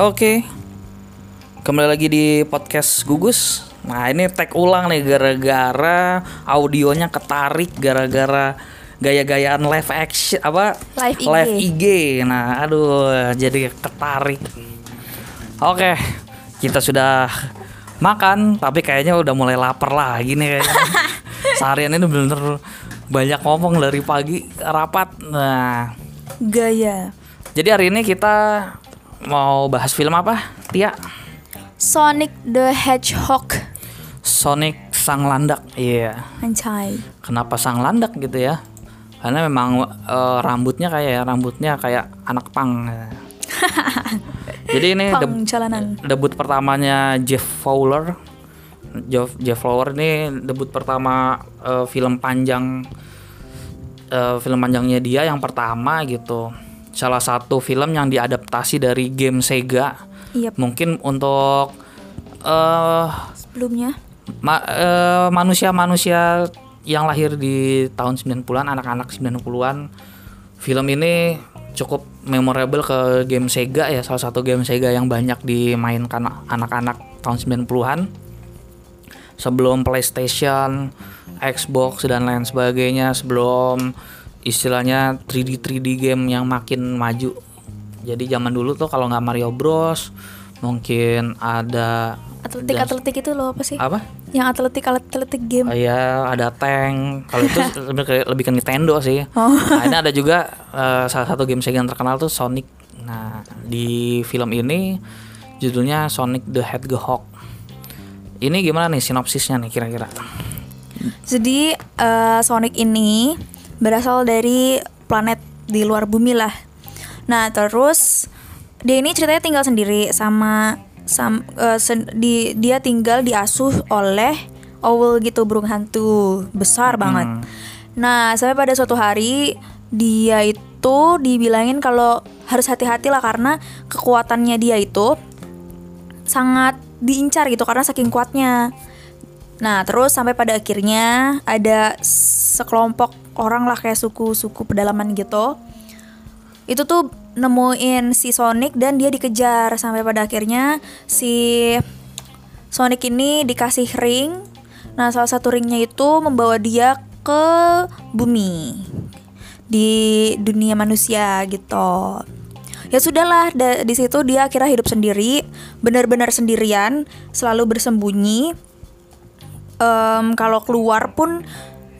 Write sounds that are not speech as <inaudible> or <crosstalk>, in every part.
Oke. Kembali lagi di podcast Gugus. Nah, ini tag ulang nih gara-gara audionya ketarik gara-gara gaya-gayaan live action apa? Live IG. IG. Nah, aduh, jadi ketarik. Oke. Kita sudah makan, tapi kayaknya udah mulai lapar lagi nih kayaknya. <laughs> Seharian ini bener-bener banyak ngomong dari pagi rapat. Nah, Gaya. jadi hari ini kita mau bahas film apa? Tia? Sonic the Hedgehog. Sonic Sang Landak. Iya. Anjay. Kenapa Sang Landak gitu ya? Karena memang eh, rambutnya kayak ya, rambutnya kayak anak pang. <laughs> Jadi ini Pang deb- jalanan. debut pertamanya Jeff Fowler. Jeff, Jeff Fowler ini debut pertama eh, film panjang eh, film panjangnya dia yang pertama gitu. Salah satu film yang diadaptasi dari game Sega. Iya, Mungkin untuk eh sebelumnya. Ma- eh, manusia-manusia yang lahir di tahun 90-an, anak-anak 90-an, film ini cukup memorable ke game Sega ya, salah satu game Sega yang banyak dimainkan anak-anak tahun 90-an. Sebelum PlayStation, Xbox dan lain sebagainya, sebelum istilahnya 3D 3D game yang makin maju. Jadi zaman dulu tuh kalau nggak Mario Bros, mungkin ada Atletik-atletik itu loh apa sih? apa? Yang atletik-atletik game. Oh iya, ada tank. Kalau itu <laughs> lebih ke, lebih ke Nintendo sih. Oh. Nah, ini ada juga eh, salah satu game Sega yang terkenal tuh Sonic. Nah, di film ini judulnya Sonic the Hedgehog. Ini gimana nih sinopsisnya nih kira-kira? Jadi eh, Sonic ini berasal dari planet di luar bumi lah. Nah terus dia ini ceritanya tinggal sendiri sama sam, eh, sen- di dia tinggal diasuh oleh owl gitu burung hantu besar banget. Nah sampai pada suatu hari dia itu dibilangin kalau harus hati-hati lah karena kekuatannya dia itu sangat diincar gitu karena saking kuatnya. Nah, terus sampai pada akhirnya ada sekelompok orang lah kayak suku-suku pedalaman gitu. Itu tuh nemuin si Sonic dan dia dikejar sampai pada akhirnya si Sonic ini dikasih ring. Nah, salah satu ringnya itu membawa dia ke bumi di dunia manusia gitu. Ya sudahlah, da- di situ dia akhirnya hidup sendiri, benar-benar sendirian, selalu bersembunyi. Em, kalau keluar pun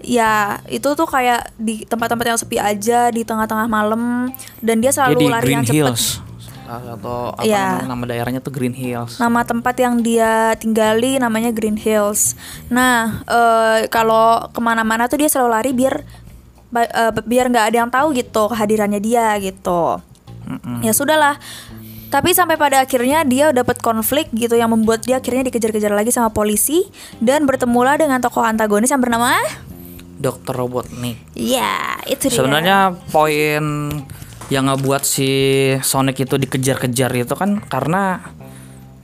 ya itu tuh kayak di tempat-tempat yang sepi aja di tengah-tengah malam dan dia selalu Jadi lari yang cepet. Hills. Atau apa Iya. namanya, nama daerahnya tuh Green Hills. Nama tempat yang dia tinggali namanya Green Hills. Nah, eh, kalau ke mana-mana tuh dia selalu lari biar eh, biar nggak ada yang tahu gitu kehadirannya dia gitu. Mm-mm. Ya sudahlah. Tapi sampai pada akhirnya dia dapat konflik gitu yang membuat dia akhirnya dikejar-kejar lagi sama polisi dan bertemulah dengan tokoh antagonis yang bernama Dr. Robotnik. Ya, itu dia. Sebenarnya poin yang ngebuat si Sonic itu dikejar-kejar itu kan karena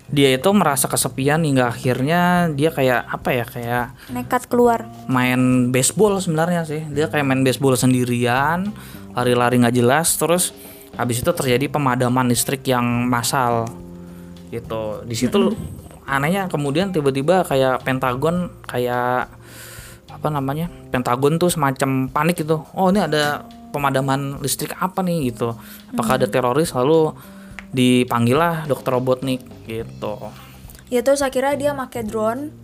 dia itu merasa kesepian hingga akhirnya dia kayak apa ya kayak nekat keluar. main baseball sebenarnya sih dia kayak main baseball sendirian lari-lari nggak jelas terus habis itu terjadi pemadaman listrik yang massal gitu di situ anehnya kemudian tiba-tiba kayak Pentagon kayak apa namanya Pentagon tuh semacam panik gitu oh ini ada pemadaman listrik apa nih gitu apakah ada teroris lalu dipanggil lah dokter Robotnik gitu Ya terus akhirnya dia pakai drone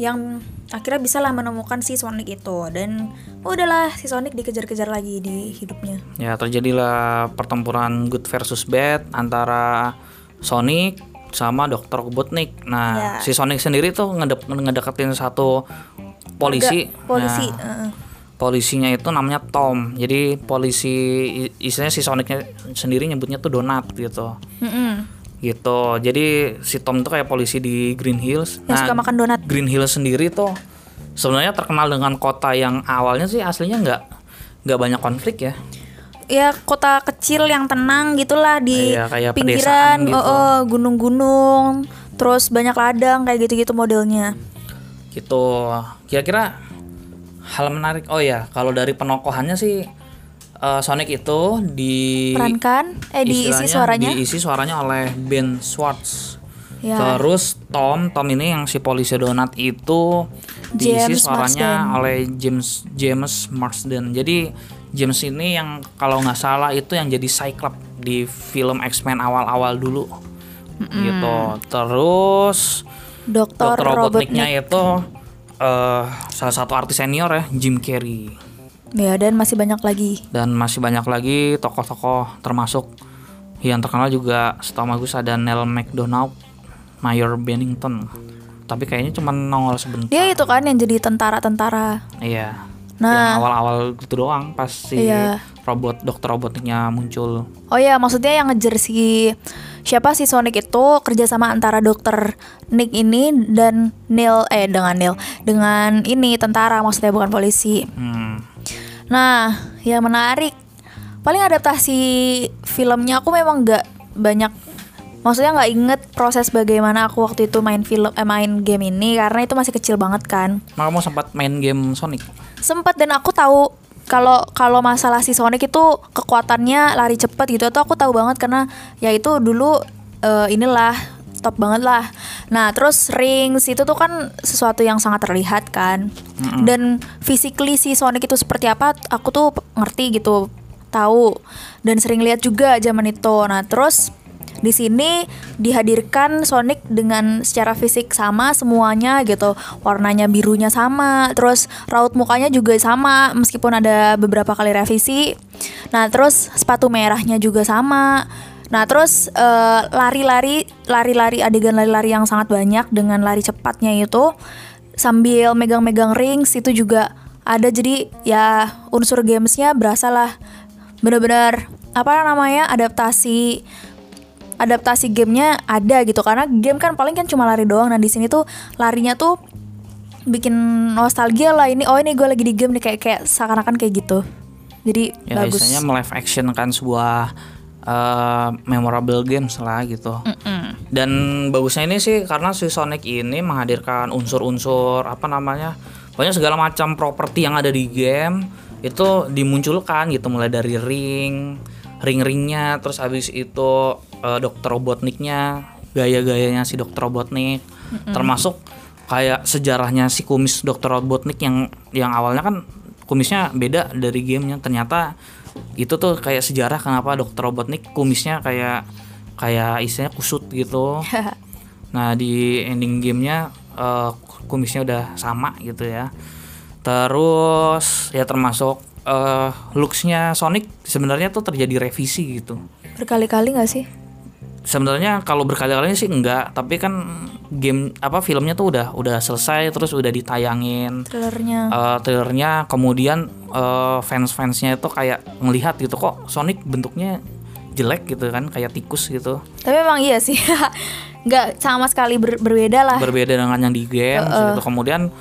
yang akhirnya bisa lah menemukan si Sonic itu dan udahlah si Sonic dikejar-kejar lagi di hidupnya. Ya terjadilah pertempuran good versus bad antara Sonic sama Dr. Robotnik. Nah, Ya. si Sonic sendiri tuh ngedep- ngedeketin satu polisi. Ada polisi. Nah, polisinya itu namanya Tom. Jadi polisi istilahnya si Sonicnya sendiri nyebutnya tuh Donat gitu. Mm-mm. Gitu. Jadi si Tom tuh kayak polisi di Green Hills. Yang suka makan donat. Green Hills sendiri tuh sebenarnya terkenal dengan kota yang awalnya sih aslinya nggak nggak banyak konflik ya. ya kota kecil yang tenang gitulah di Iya, kayak pinggiran gitu. oh, oh, gunung-gunung terus banyak ladang kayak gitu-gitu modelnya Gitu. Kira-kira hal menarik. Oh ya, kalau dari penokohannya sih eh, Sonic itu di perankan eh diisi suaranya diisi suaranya oleh Ben Schwartz. ya Terus Tom, Tom ini yang si polisi donat itu diisi James suaranya Marsden. oleh James James Marsden. Jadi James ini yang kalau nggak salah itu yang jadi Cyclops di film X-Men awal-awal dulu. Gitu. Terus dokter Dokter Robotnik Robotniknya itu eh, salah satu artis senior ya, Jim Carrey. ya dan masih banyak lagi Dan masih banyak lagi tokoh-tokoh termasuk yang terkenal juga setahu Agus ada Neil McDonough, Mayor Bennington. Tapi kayaknya cuma nongol sebentar. dia itu kan yang jadi tentara-tentara Iya. Nah. Yang awal-awal gitu doang pas si Iya. robot dokter robotniknya muncul. Oh ya, maksudnya yang ngejar si siapa si Sonic itu kerjasama antara dokter Nick ini dan Neil eh dengan Neil dengan ini tentara maksudnya bukan polisi. Hmm. Nah, yang menarik paling adaptasi filmnya aku memang nggak banyak maksudnya nggak inget proses bagaimana aku waktu itu main film eh, main game ini karena itu masih kecil banget kan kamu sempat main game Sonic? Sempat dan aku tahu kalau kalau masalah si Sonic itu kekuatannya lari cepat gitu tuh aku tahu banget karena ya itu dulu eh, inilah top banget lah. Nah terus rings itu tuh kan sesuatu yang sangat terlihat kan dan physically si Sonic itu seperti apa aku tuh ngerti gitu tahu dan sering lihat juga zaman itu. Nah terus di sini dihadirkan Sonic dengan secara fisik sama semuanya gitu. Warnanya birunya sama terus raut mukanya juga sama meskipun ada beberapa kali revisi. Nah terus sepatu merahnya juga sama. Nah terus eh, lari-lari lari-lari adegan lari-lari yang sangat banyak dengan lari cepatnya itu sambil megang-megang rings itu juga ada. Jadi ya unsur gamesnya berasa lah bener-bener apa namanya adaptasi adaptasi gamenya ada gitu. Karena game kan paling kan cuma lari doang. Nah di sini tuh larinya tuh bikin nostalgia lah. Ini oh ini gue lagi di game nih kayak kayak seakan-akan kayak gitu. Jadi Ya bagus. istilahnya live action kan sebuah eh, memorable games lah gitu. Dan bagusnya ini sih karena si Sonic ini menghadirkan unsur-unsur apa namanya banyak segala macam properti yang ada di game itu dimunculkan gitu. Mulai dari ring, ring-ringnya, terus habis itu eh, Dokter Robotniknya, gaya-gayanya si Dokter Robotnik, termasuk kayak sejarahnya si kumis Dokter Robotnik yang yang awalnya kan kumisnya beda dari gamenya. Ternyata itu tuh kayak sejarah kenapa Dokter Robotnik kumisnya kayak kayak istilahnya kusut gitu. <laughs> Nah di ending gamenya eh, kumisnya udah sama gitu ya. Terus ya termasuk eh, looksnya Sonic sebenarnya tuh terjadi revisi gitu. Berkali-kali nggak sih sebenarnya kalau berkali-kali sih enggak tapi kan game apa filmnya tuh udah udah selesai terus udah ditayangin trailernya. eh trailernya. Kemudian eh, fans-fansnya itu kayak ngelihat gitu kok Sonic bentuknya jelek gitu kan kayak tikus gitu. Tapi emang iya sih. <laughs> Nggak sama sekali ber- berbeda lah. Berbeda dengan yang di game gitu. Kemudian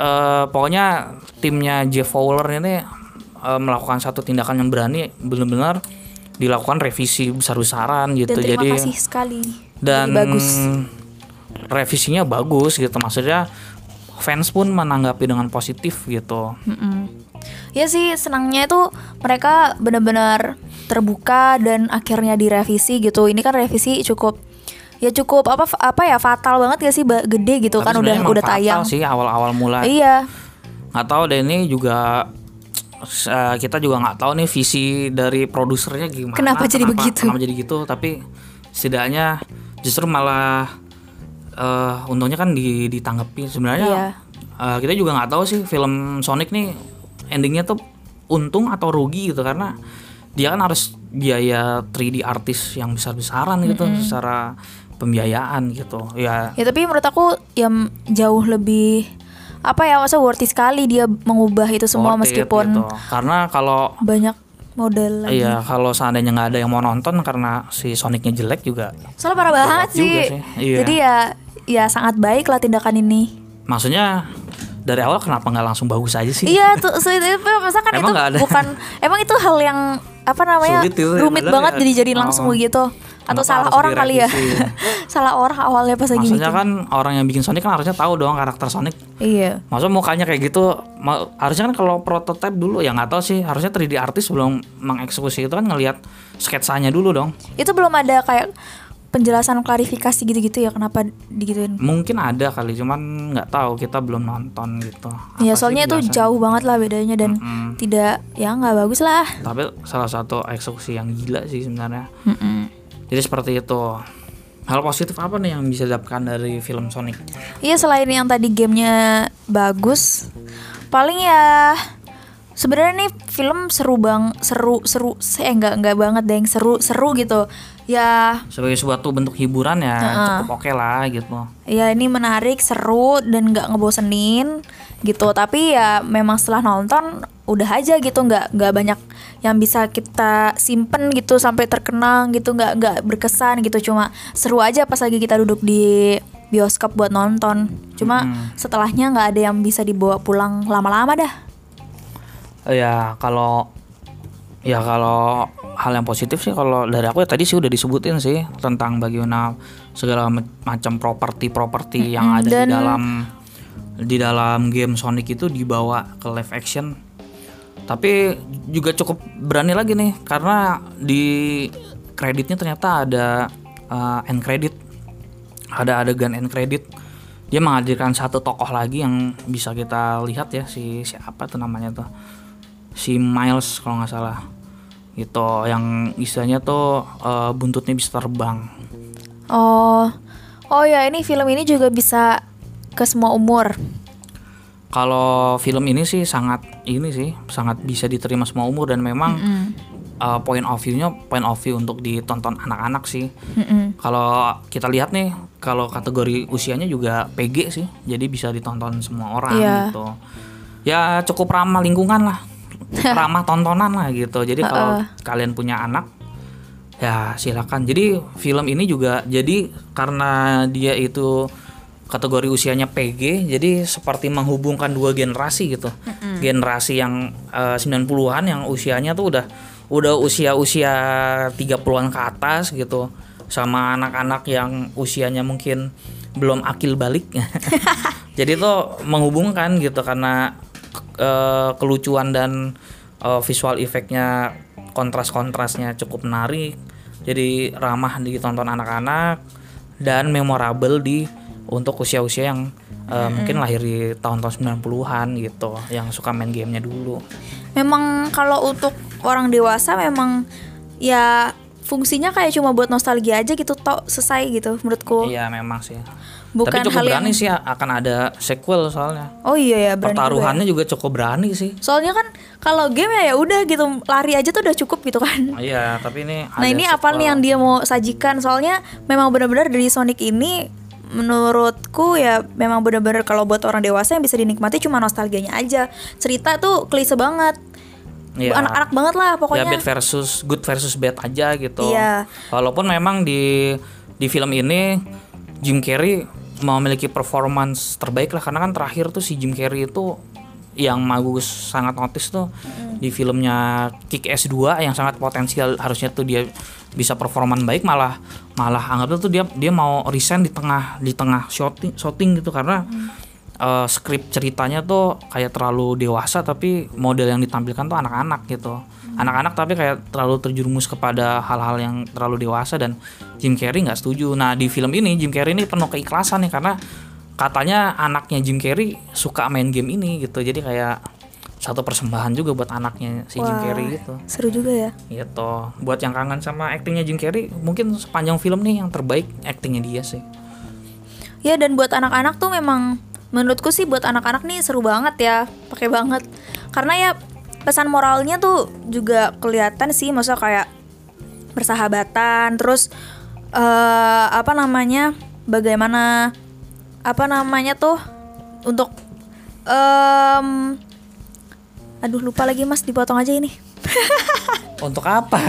eh, pokoknya timnya Jeff Fowler ini eh, melakukan satu tindakan yang berani benar-benar dilakukan revisi besar-besaran gitu dan terima jadi kasih sekali dan Jadi bagus revisinya bagus gitu maksudnya fans pun menanggapi dengan positif gitu Mm-mm. Ya sih senangnya itu mereka benar-benar terbuka dan akhirnya direvisi gitu. Ini kan revisi cukup ya cukup apa apa ya fatal banget ya sih gede gitu Tapi kan udah udah tayang. sih awal-awal mulai Iya. nggak tahu deh ini juga eh, kita juga nggak tahu nih visi dari produsernya gimana Kenapa jadi begitu? kenapa jadi gitu tapi setidaknya justru malah eh untungnya kan di, ditanggapi sebenarnya Iya. eh, kita juga nggak tahu sih film Sonic nih endingnya tuh untung atau rugi gitu karena dia kan harus biaya 3D artis yang besar-besaran gitu secara pembiayaan gitu ya Ya tapi menurut aku yang jauh lebih apa ya masa worthy sekali dia mengubah itu semua worth it meskipun gitu. karena kalau banyak model lagi. Iya, kalau seandainya nggak ada yang mau nonton karena si Sonicnya jelek juga. Soalnya parah banget sih. sih, iya. Jadi ya ya sangat baik lah tindakan ini. Maksudnya dari awal kenapa nggak langsung bagus aja sih? Iya tuh, so, itu, masa kan Emang itu bukan emang itu hal yang apa namanya Sulit itu ya, rumit padahal banget ya. jadi jadiin langsung Oh. begitu atau salah orang kali ya <laughs> salah orang awalnya pas lagi Maksudnya kan orang yang bikin Sonic kan harusnya tahu dong karakter Sonic. iya Maksudnya mukanya kayak gitu, harusnya kan kalau prototipe dulu ya nggak tahu sih. Harusnya 3D artis sebelum mengeksekusi itu kan ngelihat sketsanya dulu dong. itu belum ada kayak penjelasan klarifikasi gitu-gitu ya kenapa digituin Mungkin ada kali, cuman nggak tahu kita belum nonton gitu. Ya sih soalnya itu jauh banget lah bedanya dan Mm-mm. tidak ya nggak bagus lah Tapi salah satu eksekusi yang gila sih sebenarnya. Mm-mm. Jadi seperti itu. Hal positif apa nih yang bisa didapatkan dari film Sonic? Iya selain yang tadi gamenya bagus, paling ya sebenarnya nih film seru bang, seru seru, eh enggak enggak banget deh yang seru seru gitu. Ya, Sebagai suatu bentuk hiburan ya Heeh. cukup oke lah gitu. ya ini menarik, seru dan nggak ngebosenin gitu. Tapi ya memang setelah nonton udah aja gitu, nggak nggak banyak yang bisa kita simpen gitu sampai terkenang gitu, nggak nggak berkesan gitu. Cuma seru aja pas lagi kita duduk di bioskop buat nonton. Cuma setelahnya nggak ada yang bisa dibawa pulang lama-lama dah. Ya kalau ya kalau hal yang positif sih kalau dari aku ya tadi sih udah disebutin sih tentang bagaimana segala ma- macam properti-properti yang ada dan- di dalam di dalam game Sonic itu dibawa ke live action. Tapi juga cukup berani lagi nih karena di kreditnya ternyata ada uh, end credit. Ada adegan end credit. Dia menghadirkan satu tokoh lagi yang bisa kita lihat ya si siapa tuh namanya tuh si Miles kalau nggak salah gitu yang istilahnya tuh eh, buntutnya bisa terbang Oh, oh ya ini film ini juga bisa ke semua umur. kalau film ini sih sangat ini sih sangat bisa diterima semua umur dan memang eh, point of view-nya point of view untuk ditonton anak-anak sih Mm-mm. kalau kita lihat nih kalau kategori usianya juga PG sih jadi bisa ditonton semua orang Iya. gitu ya cukup ramah lingkungan lah <laughs> ramah tontonan lah gitu. Jadi kalau kalian punya anak ya silakan. Jadi film ini juga jadi karena dia itu kategori usianya PG jadi seperti menghubungkan dua generasi gitu. Generasi yang eh, 90-an yang usianya tuh udah udah usia-usia 30-an ke atas gitu sama anak-anak yang usianya mungkin belum akil balik. <laughs> Jadi tuh menghubungkan gitu karena eh, kelucuan dan eh, visual efeknya kontras-kontrasnya cukup menarik. Jadi ramah ditonton anak-anak dan memorable di untuk usia-usia yang eh, mungkin lahir di tahun-tahun 90-an gitu yang suka main gamenya dulu. Memang kalau untuk orang dewasa memang ya fungsinya kayak cuma buat nostalgia aja gitu tok selesai gitu menurutku. iya memang sih Bukan tapi cukup hal yang berani sih akan ada sequel soalnya Oh iya ya berani juga ya. pertaruhannya juga cukup berani sih Soalnya kan kalau game ya ya udah gitu lari aja tuh udah cukup gitu kan. iya tapi ini Nah ini apa sequel. nih yang dia mau sajikan? Soalnya memang benar-benar dari Sonic ini menurutku ya memang benar-benar kalau buat orang dewasa yang bisa dinikmati cuma nostalgianya aja. Cerita tuh klise banget. Iya. Anak-anak banget lah ya pokoknya. bad versus good versus bad aja gitu. Iya. Walaupun memang di di film ini Jim Carrey memiliki performance terbaik lah karena kan terakhir tuh si Jim Carrey itu yang Magus sangat notice tuh di filmnya Kick Ass 2 yang sangat potensial harusnya tuh dia bisa performan baik malah malah anggapnya tuh dia dia mau resign di tengah di tengah shooting shooting gitu karena eh, skrip ceritanya tuh kayak terlalu dewasa tapi model yang ditampilkan tuh anak-anak gitu anak-anak tapi kayak terlalu terjerumus kepada hal-hal yang terlalu dewasa dan Jim Carrey nggak setuju. Nah di film ini Jim Carrey ini penuh keikhlasan nih karena katanya anaknya Jim Carrey suka main game ini gitu. Jadi kayak satu persembahan juga buat anaknya si Jim Wah, Carrey gitu. Seru juga ya. gitu buat yang kangen sama aktingnya Jim Carrey mungkin sepanjang film nih yang terbaik aktingnya dia sih. Ya dan buat anak-anak tuh memang menurutku sih buat anak-anak nih seru banget ya, pakai banget. Karena ya pesan moralnya tuh juga kelihatan sih, masa kayak persahabatan, terus eh apa namanya, bagaimana apa namanya tuh untuk em aduh lupa lagi mas dipotong aja ini. <laughs> Untuk apa?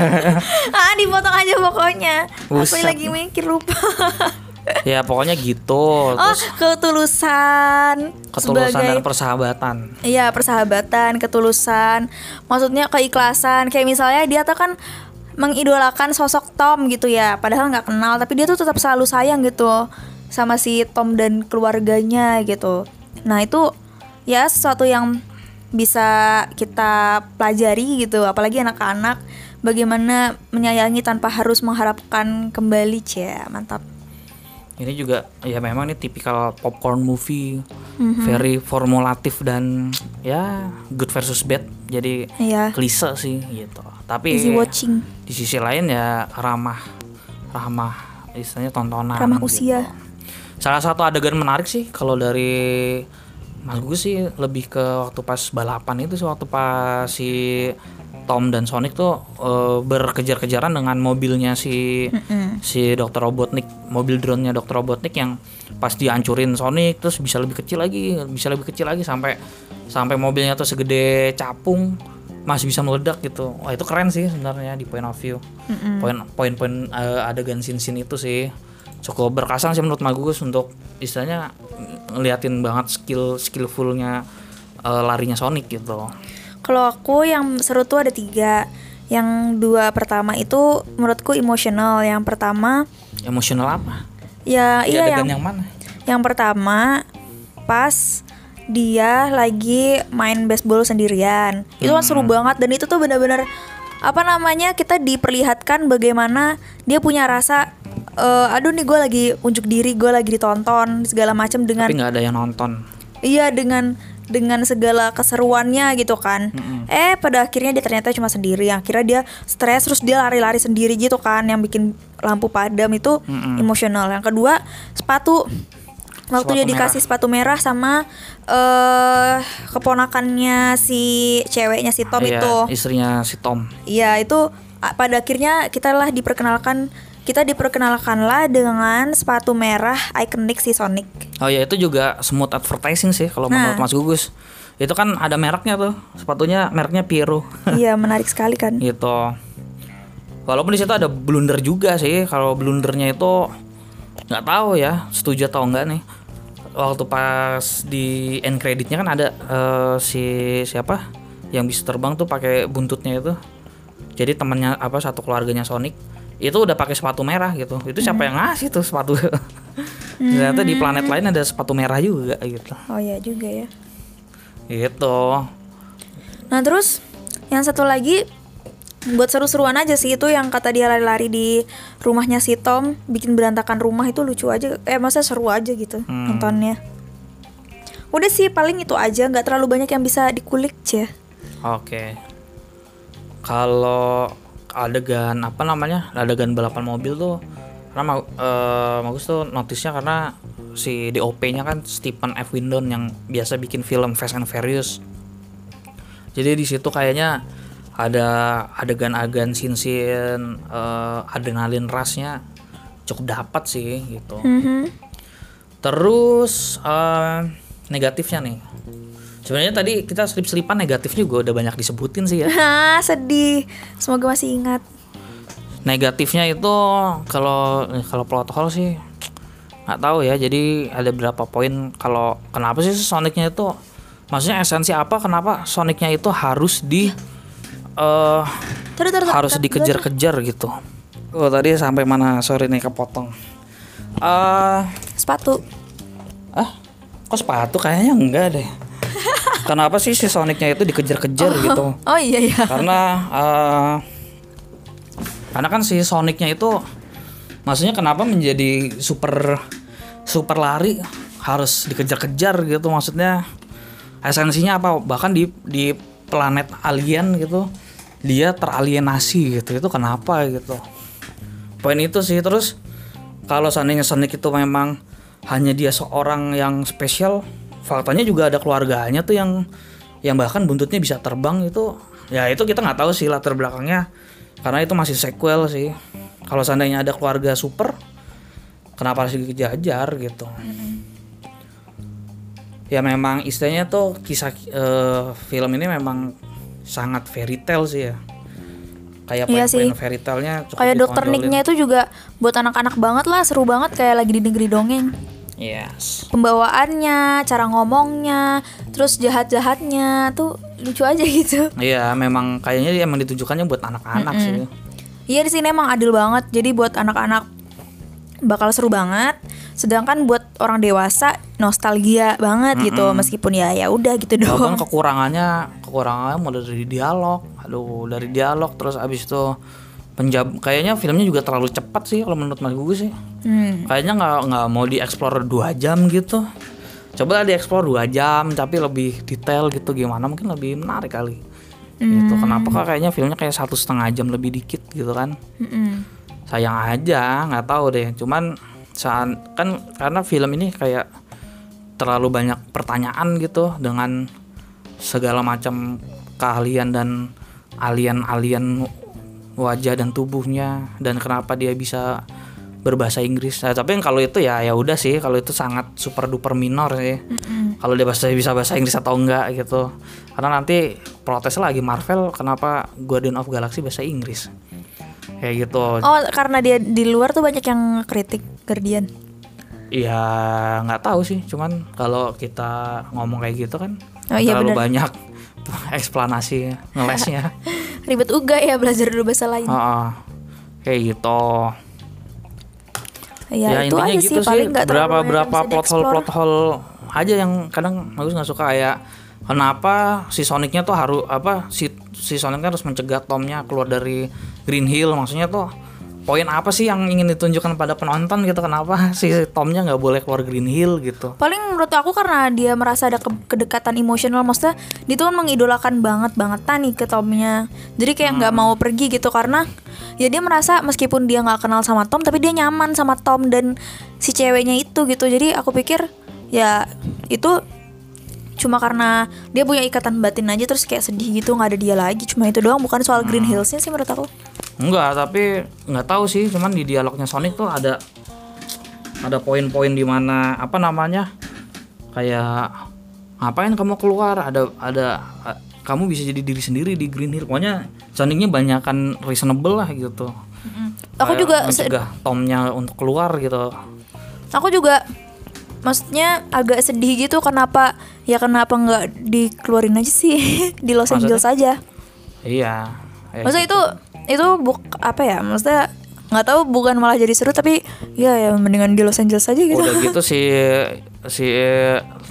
Ah dipotong aja pokoknya. Aku Buset. lagi mikir lupa <laughs> ya pokoknya gitu Oh, terus ketulusan. ketulusan sebagai dan persahabatan Iya persahabatan, ketulusan, maksudnya keikhlasan. Kayak misalnya dia tuh kan mengidolakan sosok Tom gitu ya, padahal nggak kenal, tapi dia tuh tetap selalu sayang gitu sama si Tom dan keluarganya gitu. Nah itu ya sesuatu yang bisa kita pelajari gitu, apalagi anak-anak bagaimana menyayangi tanpa harus mengharapkan kembali, cia mantap. Ini juga ya memang ini tipikal popcorn movie Mhm. very formulatif dan ya good versus bad jadi Iya. klise sih gitu tapi Easy watching. di sisi lain ya ramah ramah istilahnya tontonan Ramah gitu. usia. salah satu adegan menarik sih kalau dari Mas Gus sih lebih ke waktu pas balapan itu sih waktu pas si Tom dan Sonic tuh eh, berkejar-kejaran dengan mobilnya si si Dr. Robotnik, mobil drone-nya Dr. Robotnik yang pas dihancurin Sonic terus bisa lebih kecil lagi, bisa lebih kecil lagi sampai sampai mobilnya tuh segede capung masih bisa meledak gitu. Wah, itu keren sih sebenarnya di point of view. Poin poin-poin eh, adegan scene-scene itu sih cukup berkesan sih menurut Magus untuk istilahnya ngeliatin banget skill skillfulnya eh, larinya Sonic gitu. Kalau aku yang seru tuh ada tiga. Yang dua pertama itu menurutku emosional. Yang pertama Emosional apa? ya Di iya yang yang mana? yang pertama pas dia lagi main baseball sendirian. Itu kan seru banget dan itu tuh benar-benar apa namanya kita diperlihatkan bagaimana dia punya rasa eh, aduh nih gue lagi unjuk diri gue lagi ditonton segala macam dengan Tapi nggak ada yang nonton. Iya dengan dengan segala keseruannya gitu kan. Eh pada akhirnya dia ternyata cuma sendiri. Akhirnya dia stres terus dia lari-lari sendiri gitu kan yang bikin lampu padam itu emosional. Yang kedua sepatu. Waktu Sepatu dia dikasih sepatu merah sama eh keponakannya si ceweknya si Tom Iya, itu. istrinya si Tom. Iya itu pada akhirnya kita lah diperkenalkan kita diperkenalkanlah dengan sepatu merah ikonik si Sonic. Oh ya itu juga smooth advertising sih kalau Nah. menurut Mas Gugus. Itu kan ada mereknya tuh. Sepatunya mereknya Piero. <laughs> iya menarik sekali kan. gitu. Walaupun di situ ada blunder juga sih. Kalau blundernya itu nggak tahu ya, setuju atau enggak nih. Waktu pas di end creditnya kan ada eh, si siapa yang bisa terbang tuh pakai buntutnya itu. Jadi temannya apa satu keluarganya Sonic itu udah pakai sepatu merah gitu. Itu siapa yang ngasih tuh sepatu? <laughs> Ternyata di planet lain ada sepatu merah juga gitu. Oh iya juga ya. Gitu. Nah terus yang satu lagi buat seru-seruan aja sih itu yang kata dia lari-lari di rumahnya si Tom bikin berantakan rumah itu lucu aja eh masa seru aja gitu nontonnya. Udah sih paling itu aja nggak terlalu banyak yang bisa dikulik ya. Oke. Kalau adegan apa namanya? Adegan balapan mobil tuh karena ma- eh, bagus tuh notisnya karena si DOP-nya kan Stephen F. Windon yang biasa bikin film Fast and Furious. Jadi di situ kayaknya ada adegan-adegan sin-sin eh, adrenalin rushnya cukup dapat sih gitu. Terus eh, negatifnya nih. Sebenarnya tadi kita selip-selipan negatifnya juga udah banyak disebutin sih ya. <laughs> Hah sedih. Semoga masih ingat. Negatifnya itu kalau kalau plot hole sih nggak tahu ya. Jadi ada berapa poin kalau kenapa sih Sonicnya itu maksudnya esensi apa kenapa Sonicnya itu harus di eh Terus terus harus dikejar-kejar gitu. Oh tadi sampai mana? Sorry nih kepotong. Eh sepatu. ah kok sepatu kayaknya enggak deh. Kenapa sih si Sonicnya itu dikejar-kejar gitu? Oh iya iya. karena eh, karena kan si Sonicnya itu maksudnya kenapa menjadi super super lari? Harus dikejar-kejar gitu maksudnya. Esensinya apa? Bahkan di di planet alien gitu dia teralienasi gitu. Itu kenapa gitu? Poin itu sih. Terus kalau seandainya Sonic itu memang hanya dia seorang yang spesial faktanya juga ada keluarganya tuh yang yang bahkan buntutnya bisa terbang itu ya itu kita nggak tahu sih latar belakangnya karena itu masih sequel sih kalau seandainya ada keluarga super kenapa harus dikejar gitu ya memang istilahnya tuh kisah eh, film ini memang sangat fairy tale sih ya kayak Iya sih. fairy tale-nya cukup Kayak dokter. Nick-nya itu juga buat anak-anak banget lah, seru banget kayak lagi di negeri dongeng. Yes. Pembawaannya, cara ngomongnya, terus jahat-jahatnya tuh lucu aja gitu. Iya, memang kayaknya dia emang ditujukannya buat anak-anak sih. Iya di sini emang adil banget. Jadi buat anak-anak bakal seru banget. Sedangkan buat orang dewasa nostalgia banget gitu. Meskipun ya ya udah gitu Walaupun doang. kekurangannya kekurangannya mulai dari dialog, aduh dari dialog terus abis itu penjab kayaknya filmnya juga terlalu cepat sih kalau menurut mas gue sih. Hmm. Kayaknya nggak nggak mau dieksplor dua jam gitu. Coba dieksplor dua jam tapi lebih detail gitu gimana mungkin lebih menarik kali. Gitu. Kenapa kok kayaknya filmnya kayak satu setengah jam lebih dikit gitu kan? Mm-mm. sayang aja nggak tahu deh cuman saat kan karena film ini kayak terlalu banyak pertanyaan gitu dengan segala macam keahlian dan alien-alien wajah dan tubuhnya dan kenapa dia bisa berbahasa Inggris. Nah, tapi kalau itu ya ya udah sih kalau itu sangat super duper minor sih. Kalau dia bahasa bisa bahasa Inggris atau enggak gitu. Karena nanti protes lagi Marvel kenapa Guardian of Galaxy bahasa Inggris. Kayak gitu. Oh karena dia di luar tuh banyak yang kritik Guardian. Iya nggak tahu sih, cuman kalau kita ngomong kayak gitu kan Oh, iya terlalu benar. banyak <laughs> eksplanasi ngelesnya. <laughs> Ribet juga ya belajar dulu bahasa lain. Heeh. kayak gitu. Ya, itu aja sih paling nggak berapa berapa plot hole plot hole aja yang kadang bagus nggak suka kayak kenapa si Sonicnya tuh harus apa si si Sonic kan harus mencegah Tomnya keluar dari Green Hill maksudnya tuh poin apa sih yang ingin ditunjukkan pada penonton gitu? Kenapa si Tomnya nggak boleh keluar Green Hill gitu? Paling menurut aku karena dia merasa ada ke- kedekatan emosional Maksudnya dia tuh kan mengidolakan banget banget nih ke Tomnya. Jadi kayak nggak mau pergi gitu karena Ya dia merasa meskipun dia nggak kenal sama Tom Tapi dia nyaman sama Tom dan si ceweknya itu gitu. Jadi aku pikir ya itu cuma karena dia punya ikatan batin aja terus kayak sedih gitu nggak ada dia lagi. Cuma itu doang bukan soal Green Hillsnya sih menurut aku Enggak, tapi nggak tahu sih, cuman di dialognya Sonic tuh ada ada poin-poin di mana apa namanya? Kayak ngapain kamu keluar? Ada ada kamu bisa jadi diri sendiri di Green Hill. Pokoknya Sonicnya banyakan reasonable lah gitu. aku Kayak juga mencegah Tomnya untuk keluar gitu. aku juga maksudnya agak sedih gitu kenapa ya kenapa nggak dikeluarin aja sih <laughs> di Los Angeles aja Iya. kayak maksudnya gitu. itu itu buk apa ya maksudnya nggak tahu bukan malah jadi seru tapi ya ya mendingan di Los Angeles aja gitu. Udah gitu <laughs> si si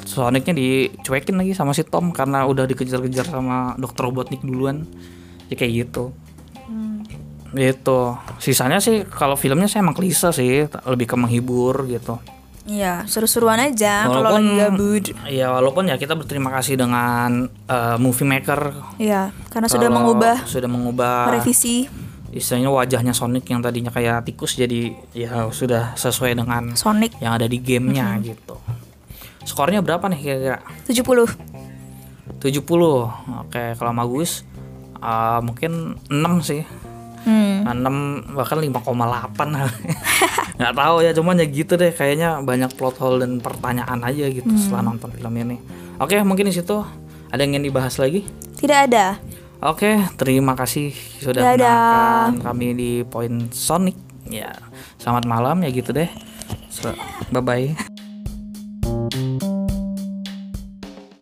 Sonicnya dicuekin lagi sama si Tom karena udah dikejar-kejar sama Dr. Robotnik duluan. Ya kayak gitu. Gitu. Sisanya sih kalau filmnya saya emang klise sih lebih ke menghibur gitu Iya seru-seruan aja kalau walaupun lagi gabut. ya walaupun ya kita berterima kasih dengan eh, movie maker. Iya karena sudah mengubah sudah mengubah revisi. istilahnya wajahnya Sonic yang tadinya kayak tikus jadi ya sudah sesuai dengan Sonic. yang ada di gamenya gitu. Skornya berapa nih kira-kira? 70 70 oke kalau sama Gus uh, mungkin 6 sih. hmm. 6 bahkan 5,8 <laughs> nggak tahu ya cuman ya gitu deh kayaknya banyak plot hole dan pertanyaan aja gitu setelah nonton film ini. Oke mungkin di situ ada yang ingin dibahas lagi? Tidak ada. Oke terima kasih sudah Dadah. mendengarkan kami di Point Sonic. Ya selamat malam ya gitu deh. Bye bye